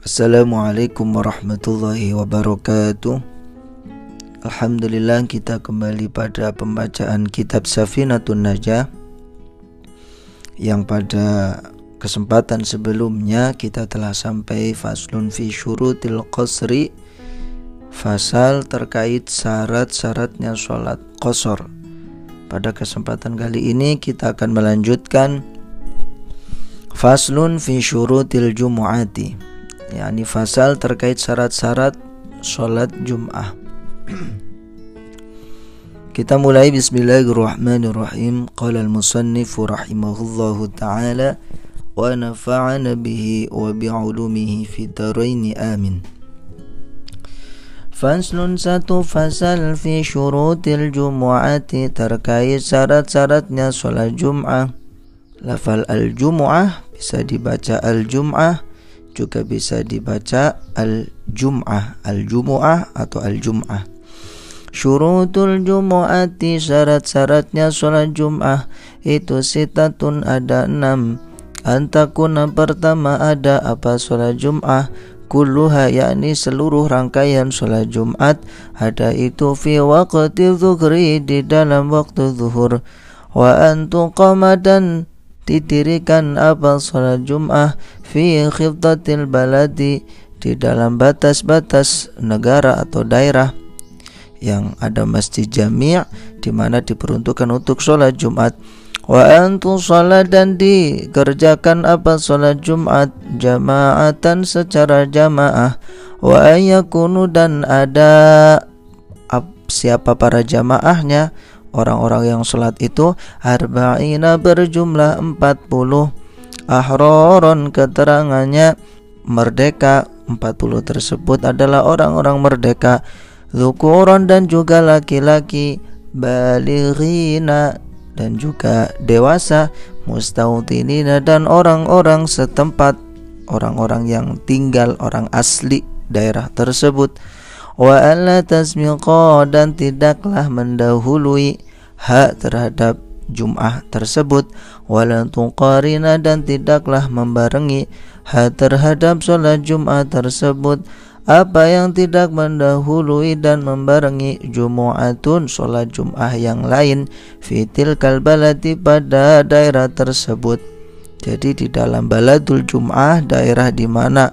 Assalamualaikum warahmatullahi wabarakatuh. Alhamdulillah kita kembali pada pembacaan kitab Safinatun Najah. Yang pada kesempatan sebelumnya kita telah sampai faslun fi syurutil qasri Fasal terkait syarat-syaratnya sholat qasar Pada kesempatan kali ini kita akan melanjutkan Faslun fi syurutil jumu'ati yakni fasal terkait syarat-syarat sholat Jum'ah. Kita mulai Bismillahirrahmanirrahim. Qala al-musannif rahimahullahu taala wa nafa'ana bihi wa bi'ulumihi fi darain amin. Faslun satu fasal fi syurutil jumu'ati terkait syarat-syaratnya sholat Jum'ah. Lafal al-Jum'ah bisa dibaca al-Jum'ah juga bisa dibaca al-jum'ah, al-jumu'ah atau al-jum'ah. Syurutul jumu'ati syarat-syaratnya sholat jum'ah itu sitatun ada enam. Antakuna pertama ada apa sholat jum'ah kulluha yakni seluruh rangkaian sholat Jumat ada itu fi waqti zuhri di dalam waktu zuhur wa antu dan didirikan apa sholat Jum'ah fi khifdatil baladi di dalam batas-batas negara atau daerah. Yang ada masjid jami' di mana diperuntukkan untuk sholat Jumat. Wa antu sholat dan dikerjakan apa sholat Jumat jamaatan secara jamaah. Wa ayakunu dan ada siapa para jamaahnya orang-orang yang sholat itu arba'ina berjumlah 40 ahroron keterangannya. Merdeka 40 tersebut adalah orang-orang merdeka. Zukuron dan juga laki-laki Balighina dan juga dewasa Mustautinina dan orang-orang setempat. Orang-orang yang tinggal orang asli daerah tersebut wa alla tasmiqa dan tidaklah mendahului hak terhadap Jum'ah tersebut. Wala tuqarina dan tidaklah membarengi hak terhadap sholat Jum'ah tersebut. Apa yang tidak mendahului dan membarengi Jumu'atun sholat Jum'ah yang lain fitil kalbalati pada daerah tersebut? Jadi di dalam baladul Jum'ah daerah di mana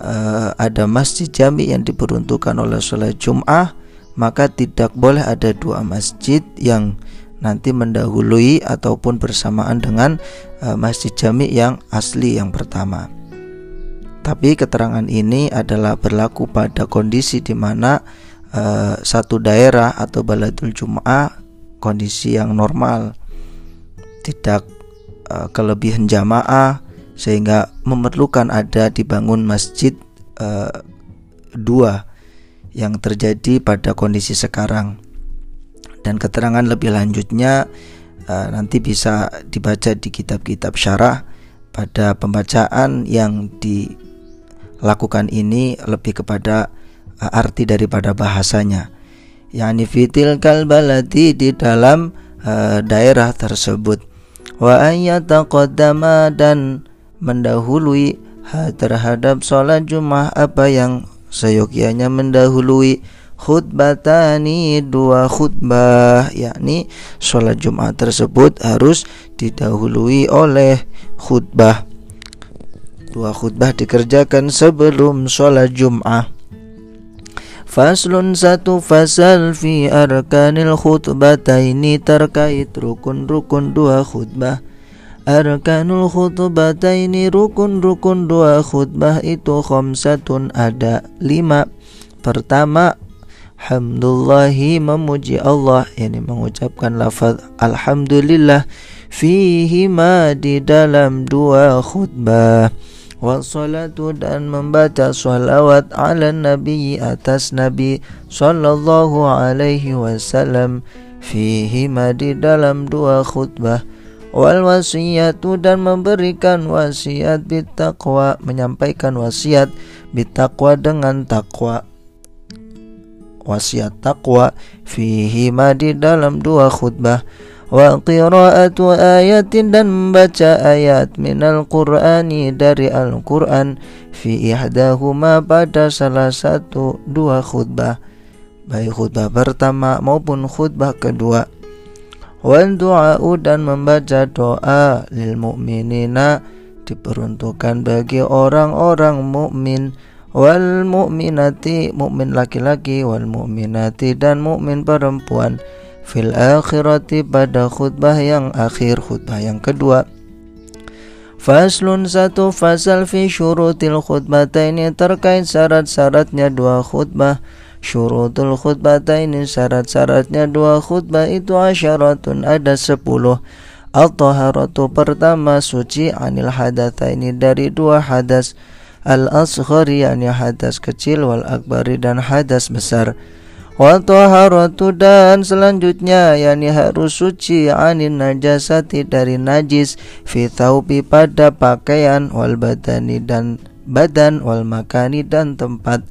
uh, ada masjid jami yang diperuntukkan oleh sholat Jum'ah maka tidak boleh ada dua masjid yang nanti mendahului ataupun bersamaan dengan uh, masjid jami yang asli yang pertama. Tapi keterangan ini adalah berlaku pada kondisi di mana uh, satu daerah atau baladul Jum'ah kondisi yang normal, tidak uh, kelebihan jamaah sehingga memerlukan ada dibangun masjid uh, dua yang terjadi pada kondisi sekarang. Dan keterangan lebih lanjutnya uh, nanti bisa dibaca di kitab-kitab syarah. Pada pembacaan yang dilakukan ini lebih kepada uh, arti daripada bahasanya. Yakni fitil kalbalati di dalam uh, daerah tersebut. Wa ayyataqaddama dan mendahului terhadap sholat Jumat apa yang seyogianya mendahului? Khutbatani dua khutbah yakni sholat Jumat tersebut harus didahului oleh khutbah. Dua khutbah dikerjakan sebelum sholat Jumat Faslun satu fasal fi arkanil khutbataini terkait rukun-rukun dua khutbah Arkanul khutbataini rukun-rukun dua khutbah itu khamsatun ada lima. Pertama Hamdulillahi memuji Allah Yani mengucapkan lafaz Alhamdulillah Fihi ma di dalam dua khutbah. Wassalatu dan membaca salawat ala nabi atas nabi Sallallahu alaihi wasallam Fihi ma di dalam dua khutbah wal wasiyatu dan memberikan wasiat bittaqwa menyampaikan wasiat bittaqwa dengan takwa wasiat takwa fihi di dalam dua khutbah. Wa qira'atu ayatin dan membaca ayat minal qur'ani dari Al-Quran fi ihdahuma pada salah satu dua khutbah. Baik khutbah pertama maupun khutbah kedua wal du'a'u dan membaca doa lil mu'minina diperuntukkan bagi orang-orang mukmin. Wal mu'minati mukmin laki-laki wal mu'minati dan mukmin perempuan. Fil akhirati pada khutbah yang akhir khutbah yang kedua. Faslun satu fasal fi syurutil khutbataini terkait syarat-syaratnya dua khutbah Syurutul khutbataini syarat-syaratnya dua khutbah itu asyaratun ada sepuluh. Al-taharatu pertama suci anil hadathaini dari dua hadas. Al-asghari yani hadas kecil wal akbari dan hadas besar. Wa taharatu dan selanjutnya yakni harus suci anin najasati dari najis. Fi thawbi pada pakaian wal badani dan badan wal makani dan tempat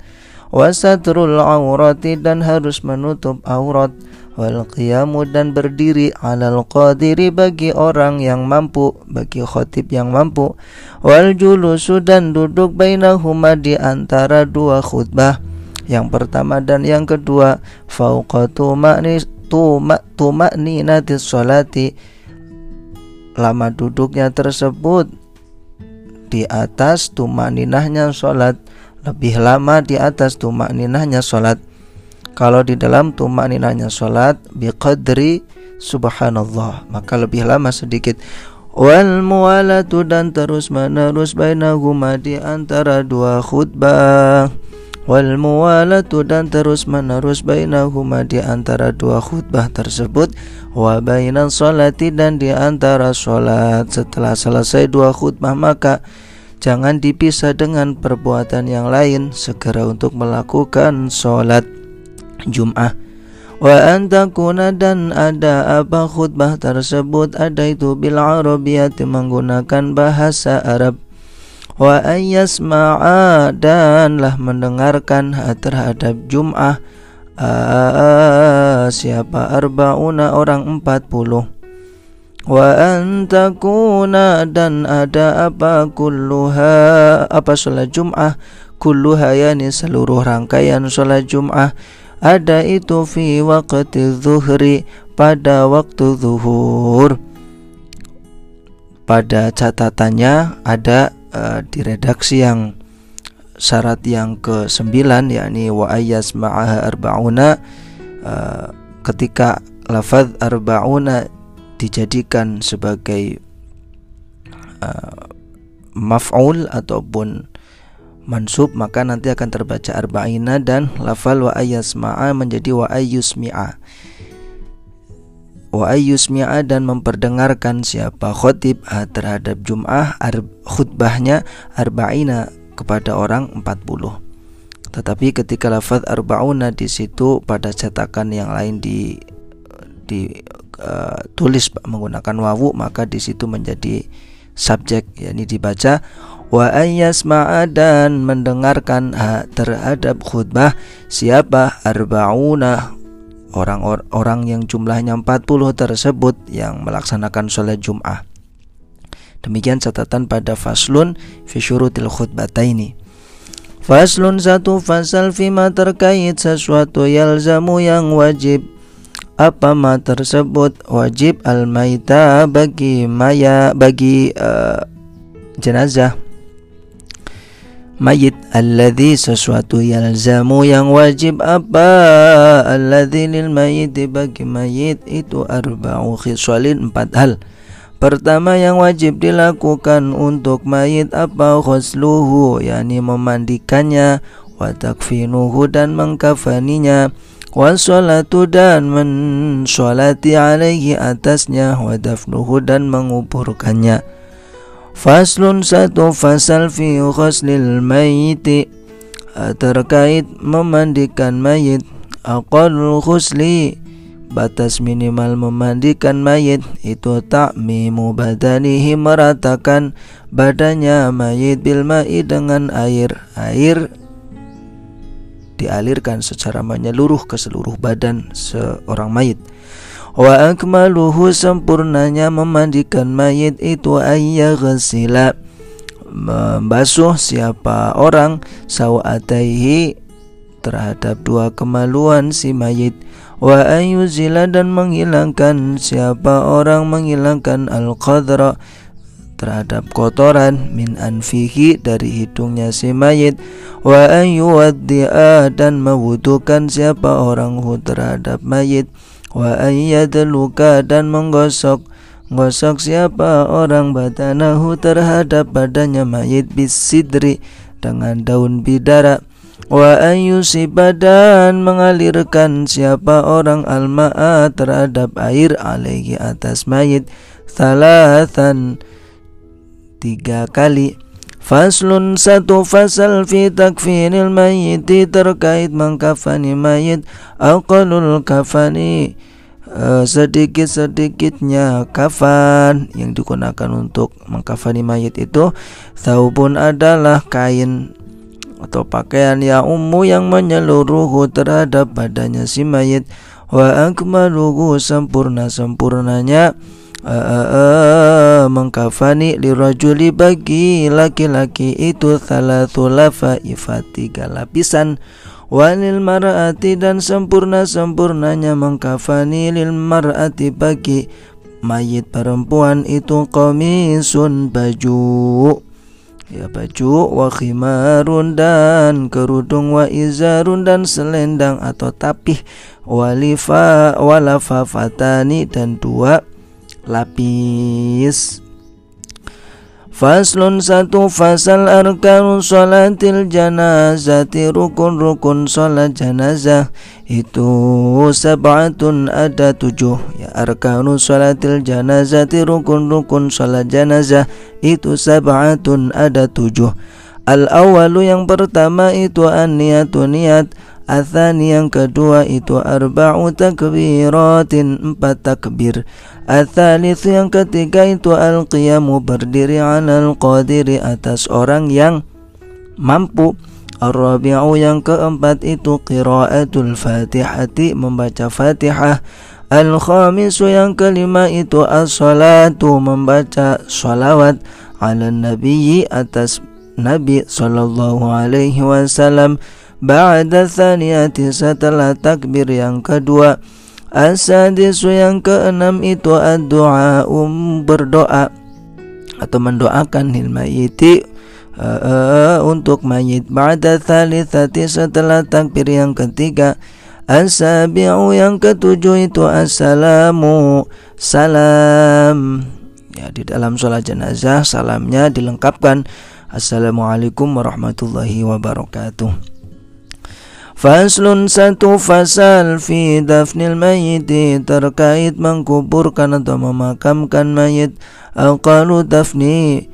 wasatrul aurati dan harus menutup aurat. Wal qiyamu dan berdiri alal qadiri bagi orang yang mampu bagi khotib yang mampu. Wal julusu dan duduk bainahuma di antara dua khutbah. Yang pertama dan yang kedua fauqatu ma'ni tuma tumakninati sholati. Lama duduknya tersebut di atas tumakninahnya sholat lebih lama di atas tumakninahnya sholat. Kalau di dalam tumakninahnya sholat biqadri subhanallah. Maka lebih lama sedikit. Wal muwalatu dan terus menerus bainahuma di antara dua khutbah. Wal muwalatu dan terus menerus bainahuma di antara dua khutbah tersebut. Wa bainan salati dan di antara salat setelah selesai dua khutbah maka jangan dipisah dengan perbuatan yang lain segera untuk melakukan salat Jum'ah. Wa antakuna dan ada apa khutbah tersebut? Ada itu bil arabiyati menggunakan bahasa Arab. Wa ayyasma'a danlah mendengarkan terhadap Jum'ah. Siapa? Arbauna orang empat puluh wa antakuna dan ada apa kulluha apa sholat Jum'ah? kulluha yani seluruh rangkaian sholat Jum'ah. Ada itu fi waqti zuhri pada waktu zuhur. Pada catatannya ada uh, di redaksi yang syarat yang ke-9 yakni wa ayas ma'aha arba'una uh, ketika lafaz arba'una dijadikan sebagai uh, maf'ul ataupun mansub maka nanti akan terbaca arba'ina dan lafal wa ayas ma'a menjadi wa ayyusmi'a. Wa ayyusmi'a dan memperdengarkan siapa khotib terhadap Jum'ah khutbahnya arba'ina kepada orang 40 tetapi ketika lafaz arba'una di situ pada cetakan yang lain di di uh, tulis menggunakan wawu maka di situ menjadi subjek yakni dibaca wa ayyasma'a dan mendengarkan terhadap khutbah siapa arba'una orang-orang yang jumlahnya 40 tersebut yang melaksanakan sholat Jum'ah. Demikian catatan pada faslun fi syurutil khutbataini. Faslun satu fasal fima terkait sesuatu yalzamu yang wajib apa ma tersebut? Wajib al maita bagi maya bagi uh, jenazah. Mayit alladhi sesuatu yalzamu yang wajib apa? Alladhi lil mayit bagi mayit itu arba'u khisalin empat hal. Pertama yang wajib dilakukan untuk mayit apa? Khusluhu yakni memandikannya wa takfinuhu dan mengkafaninya wa salatu dan mensolati alaihi atasnya wa dafnuhu dan menguburkannya. Faslun satu fasal fi ghuslil mayiti terkait memandikan mayit aqallul ghusli batas minimal memandikan mayit itu takmimu badanihi meratakan badannya mayit bil ma'i dengan air. Air dialirkan secara menyeluruh ke seluruh badan seorang mayit. Wa akmaluhu sempurnanya memandikan mayit itu ayyaghsila membasuh siapa orang sawataihi terhadap dua kemaluan si mayit. Wa ayuzila dan menghilangkan siapa orang menghilangkan al-qadra terhadap kotoran min anfihi dari hidungnya si mayit. Wa ayyuwaddi'a dan mewudukan siapa orang hu terhadap mayit. Wa ayyadluka dan menggosok. Gosok siapa orang badanahu terhadap badannya mayit bisidri dengan daun bidara. Wa ayyusiba dan mengalirkan siapa orang alma'a terhadap air alaihi atas mayit. Thalathan tiga kali. Faslun satu fasal fi takfinil mayiti terkait mengkafani mayit Aqalul kafani. Uh, sedikit-sedikitnya kafan yang digunakan untuk mengkafani mayit itu Thawbun adalah kain atau pakaian yang umum yang menyeluruh terhadap badannya si mayit. Wa akmaluhu sempurna-sempurnanya mengkafani lirajuli bagi laki-laki itu thalathu lafaifat tiga lapisan walil mar'ati dan sempurna-sempurnanya mengkafani lil mar'ati bagi mayit perempuan itu komisun baju. Ya baju wa khimarun dan kerudung wa izarun dan selendang atau tapih. Walifa walafafatani dan dua lapis. Faslun satu fasal arkanu sholatil janazati rukun-rukun sholat janazah. Itu sab'atun ada tujuh. Ya arkanu sholatil janazati rukun-rukun sholat janazah. Itu sab'atun ada tujuh. Al awalu yang pertama itu an niat Athani yang kedua itu arba'u takbiratin empat takbir. Athalith yang ketiga itu al-qiyamu berdiri al qadiri atas orang yang mampu. Ar-rabi'u yang keempat itu qiraatul fatihati membaca fatihah. Al-khamisu yang kelima itu as-salatu membaca salawat ala nabiyyi atas Nabi sallallahu alaihi wasallam Ba'da thaniyati setelah takbir yang kedua. Asadisu yang keenam itu doa um berdoa. Atau mendoakan lil mayiti. Uh, uh, untuk mayit. Ba'da thalithati setelah takbir yang ketiga. Asabi'u yang ketujuh itu assalamu. Salam. Ya di dalam sholat jenazah salamnya dilengkapkan. Assalamualaikum warahmatullahi wabarakatuh Faslun satu fasal fi dafnil mayiti terkait mengkuburkan atau memakamkan mayit. Aqalu dafni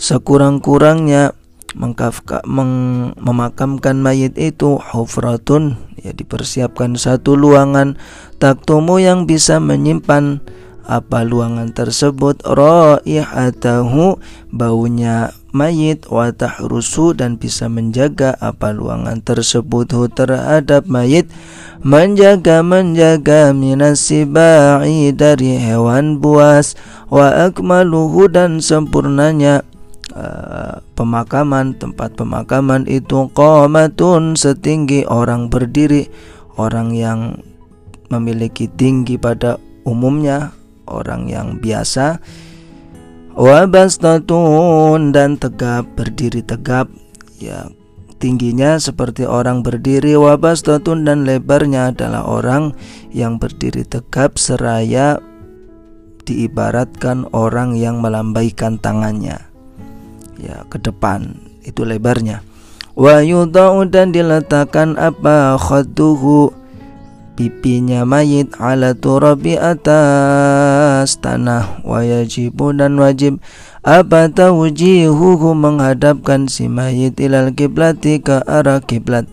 sekurang-kurangnya meng, memakamkan mayit itu hufratun ya dipersiapkan satu luangan. Taktumu yang bisa menyimpan apa luangan tersebut? Raihatahu baunya mayit wa tahrusu dan bisa menjaga apa luangan tersebut. Terhadap mayit menjaga menjaga minasibai dari hewan buas. Wa akmaluhu dan sempurnanya uh, pemakaman tempat pemakaman itu. Qamatun setinggi orang berdiri. Orang yang memiliki tinggi pada umumnya orang yang biasa. Wabastatun dan tegap berdiri tegap. Ya tingginya seperti orang berdiri. Wabastatun dan lebarnya adalah orang yang berdiri tegap seraya diibaratkan orang yang melambaikan tangannya. Ya ke depan itu lebarnya. Wa dan diletakkan apa khadduhu pipinya mayit ala turabi atas tanah. Wajibu dan wajib. Apa tawjihuhu menghadapkan si mayit ilal kiblati ke arah kiblat?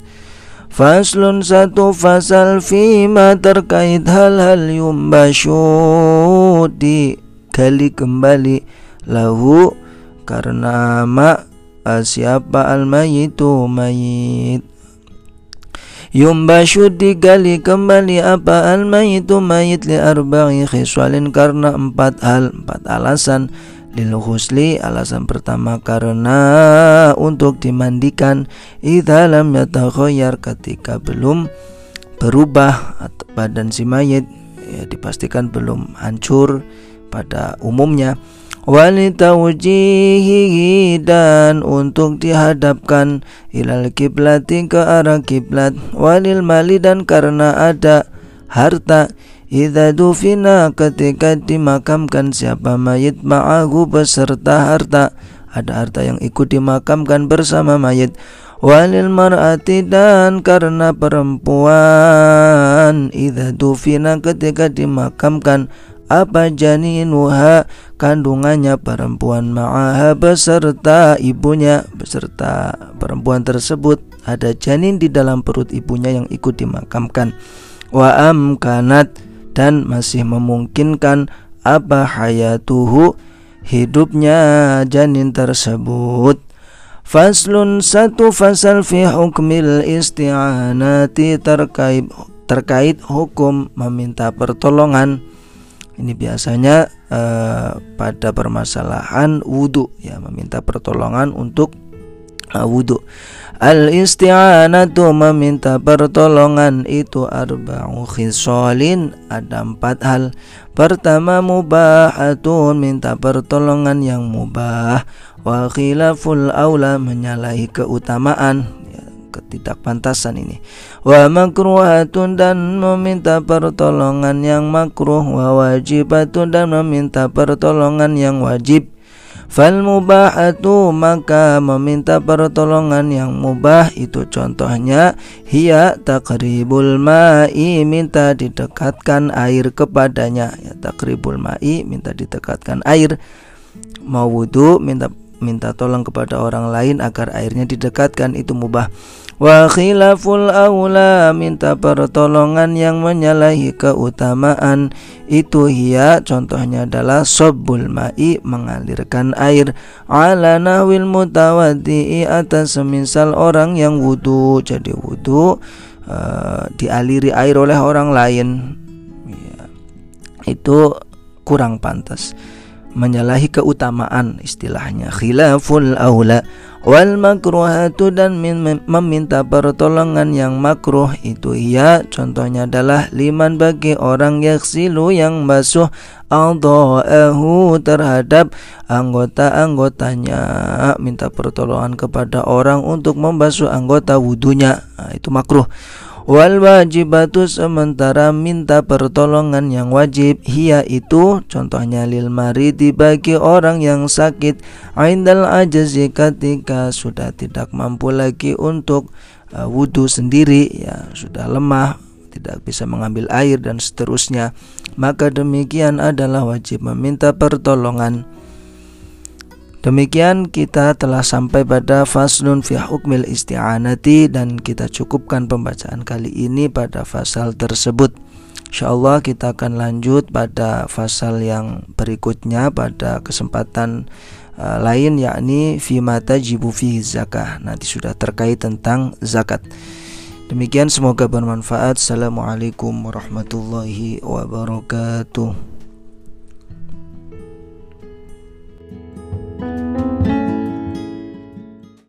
Faslun satu fasal fima terkait hal-hal yumbasyu digali kembali. Lahu karena ma siapa al mayitu mayit Yumbashu digali kembali apa al mayitu mayit li arba'i khiswalin karena empat hal empat alasan. Lil husli alasan pertama karena untuk dimandikan. Idza lam yatakhayyar ketika belum berubah badan si mayit ya dipastikan belum hancur pada umumnya walitaujihi dan untuk dihadapkan ilal kiblati ke arah kiblat. Walil mali dan karena ada harta Idza dufina ketika dimakamkan siapa mayit ma'ahu beserta harta. Ada harta yang ikut dimakamkan bersama mayit. Walil mar'ati dan karena perempuan idza dufina ketika dimakamkan apa janinuha? Kandungannya perempuan ma'aha beserta ibunya. Beserta perempuan tersebut ada janin di dalam perut ibunya yang ikut dimakamkan. Wa amkanat dan masih memungkinkan apa hayatuhu hidupnya janin tersebut. Faslun satu fasal fi hukmil isti'anati terkait terkait hukum meminta pertolongan ini biasanya uh, pada permasalahan wudhu ya meminta pertolongan untuk uh, wudhu. Al isti'anatu meminta pertolongan itu arba'u khisalin ada empat hal. Pertama mubahatun minta pertolongan yang mubah wa khilaful aula menyalahi keutamaan ketidakpantasan ini. Wa makruhatun dan meminta pertolongan yang makruh. Wa wajibatun dan meminta pertolongan yang wajib. Fal mubahatu maka meminta pertolongan yang mubah. Itu contohnya hiya takribul ma'i minta didekatkan air kepadanya. Ya takribul ma'i minta didekatkan air. Mau wudhu minta minta tolong kepada orang lain agar airnya didekatkan itu mubah. Wa khilaful aula minta pertolongan yang menyalahi keutamaan. Itu hia contohnya adalah sobbul ma'i mengalirkan air. Ala nahwil mutawaddi atas semisal orang yang wudu. Jadi wudu uh, dialiri air oleh orang lain. Ya, itu kurang pantas menyalahi keutamaan istilahnya. Khilaful aula wal makruhatu dan meminta pertolongan yang makruh itu ia contohnya adalah liman bagi orang yaksilu yang basuh adha'ahu terhadap anggota-anggotanya. Minta pertolongan kepada orang untuk membasuh anggota wudunya. Nah, itu makruh Wal wajibatu sementara minta pertolongan yang wajib Hia itu contohnya lil maridi bagi orang yang sakit. Aindal ajazi ketika sudah tidak mampu lagi untuk uh, wudhu sendiri ya Sudah lemah tidak bisa mengambil air dan seterusnya. Maka demikian adalah wajib meminta pertolongan Demikian kita telah sampai pada faslun fi hukmil isti'anati dan kita cukupkan pembacaan kali ini pada fasal tersebut. Insyaallah kita akan lanjut pada fasal yang berikutnya pada kesempatan uh, lain yakni fi mata jibu fi zakah. Nanti sudah terkait tentang zakat. Demikian semoga bermanfaat. Assalamualaikum warahmatullahi wabarakatuh.